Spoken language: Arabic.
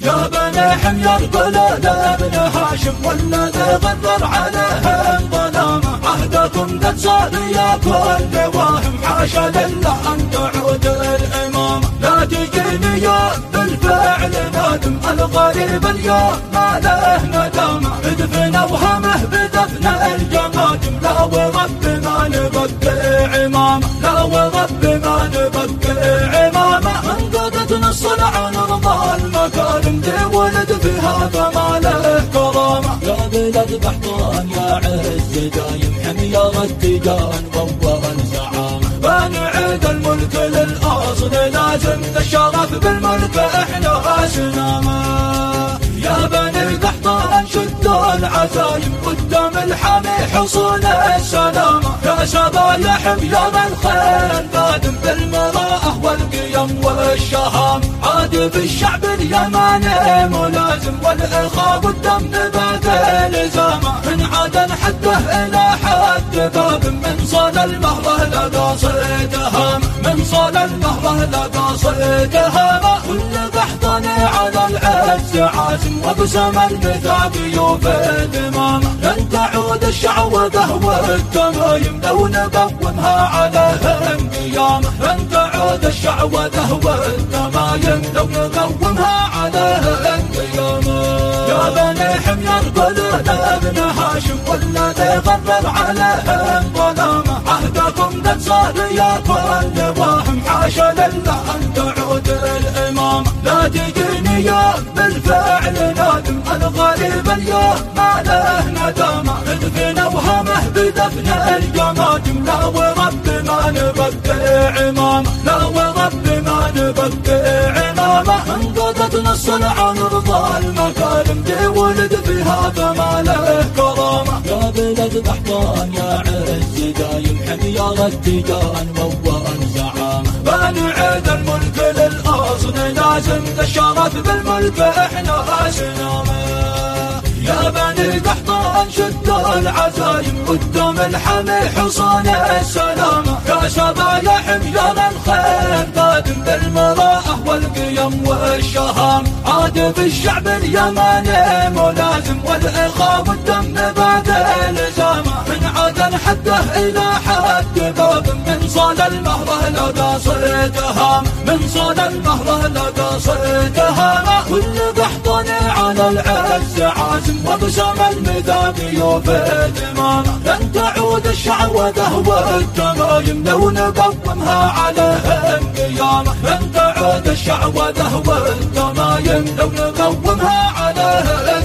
يا بني حمير قلود ابن هاشم والذي غدر عليهم ظلامه عهدكم قد صار يا كل واهم حاشا لله أن تعود الامامه لا تجيني يا بالفعل نادم الغريب اليوم ما له ندامه ادفن اوهامه بدفن الجماجم لا ورب ما نبقي عمامه لا ورب ما نبقي عمامه الصنع نرضى المكارم دي ولد في هذا ما له كرامة. يا بلد بحطان يا عز دايم حمية التجان وول زعامة. بنعيد الملك للاصل لازم الشرف بالملك إحنا أسنامة. يا بني قحطان شدوا العزايم قدام الحمي حصون السلامة يا شبايح بيوم الخير قادم بالمراءة والقيم والشهام. عاد بالشعب اليماني ملازم والإخاء قدام نبات الزامة من عدن حده إلى حد باب. من صال المهرة لقى صيدها من صال المهرة لقى صيدها كل قحطاني على العز وبسم المثاق يوفي دمامه لن تعود الشعوذة والتمايم لو نقومها عليهم قيامه لن تعود الشعوذة والتمايم لو نقومها عليهم قيامه يا بني حمير قلود ابن هاشم. والذي غرر عليهم ظلامه عهدكم قد صار يا كل واهم. حاشا لله أن تعود الامامه تجيني يا بالفعل نادم الغريب اليوم ما له ندامه ادفن أوهامه بدفن الجماجم لا ورب ما نبقي عمامه. لا ورب ما نبقي عمامه. انقذتنا الصنع نرضى المكارم دي ولد في هذا ما له كرامه. يا بلد بحطان يا عز دايم. حمية التجان وول زعامه بنعيد الملك لازم الشرف بالملك إحنا اسنامه يا بني قحطان شدوا العزايم قدام الحمي حصون السلامة يا شبايا حمير الخير قادم بالمراءة والقيم والشهام. عاد بالشعب اليماني ملازم والإخاء والدم بعد من إلى حد باب من صال المهرة لقى صيدها من صال المهرة لقى صيدها كل قحطاني على العز عازم وبسم المثاق يوفي دمامه لن تعود الشعوذة والتمايم لو نقومها عليهم قيامه لن تعود الشعوذة والتمايم قيامه لو نقومها عليهم قيامه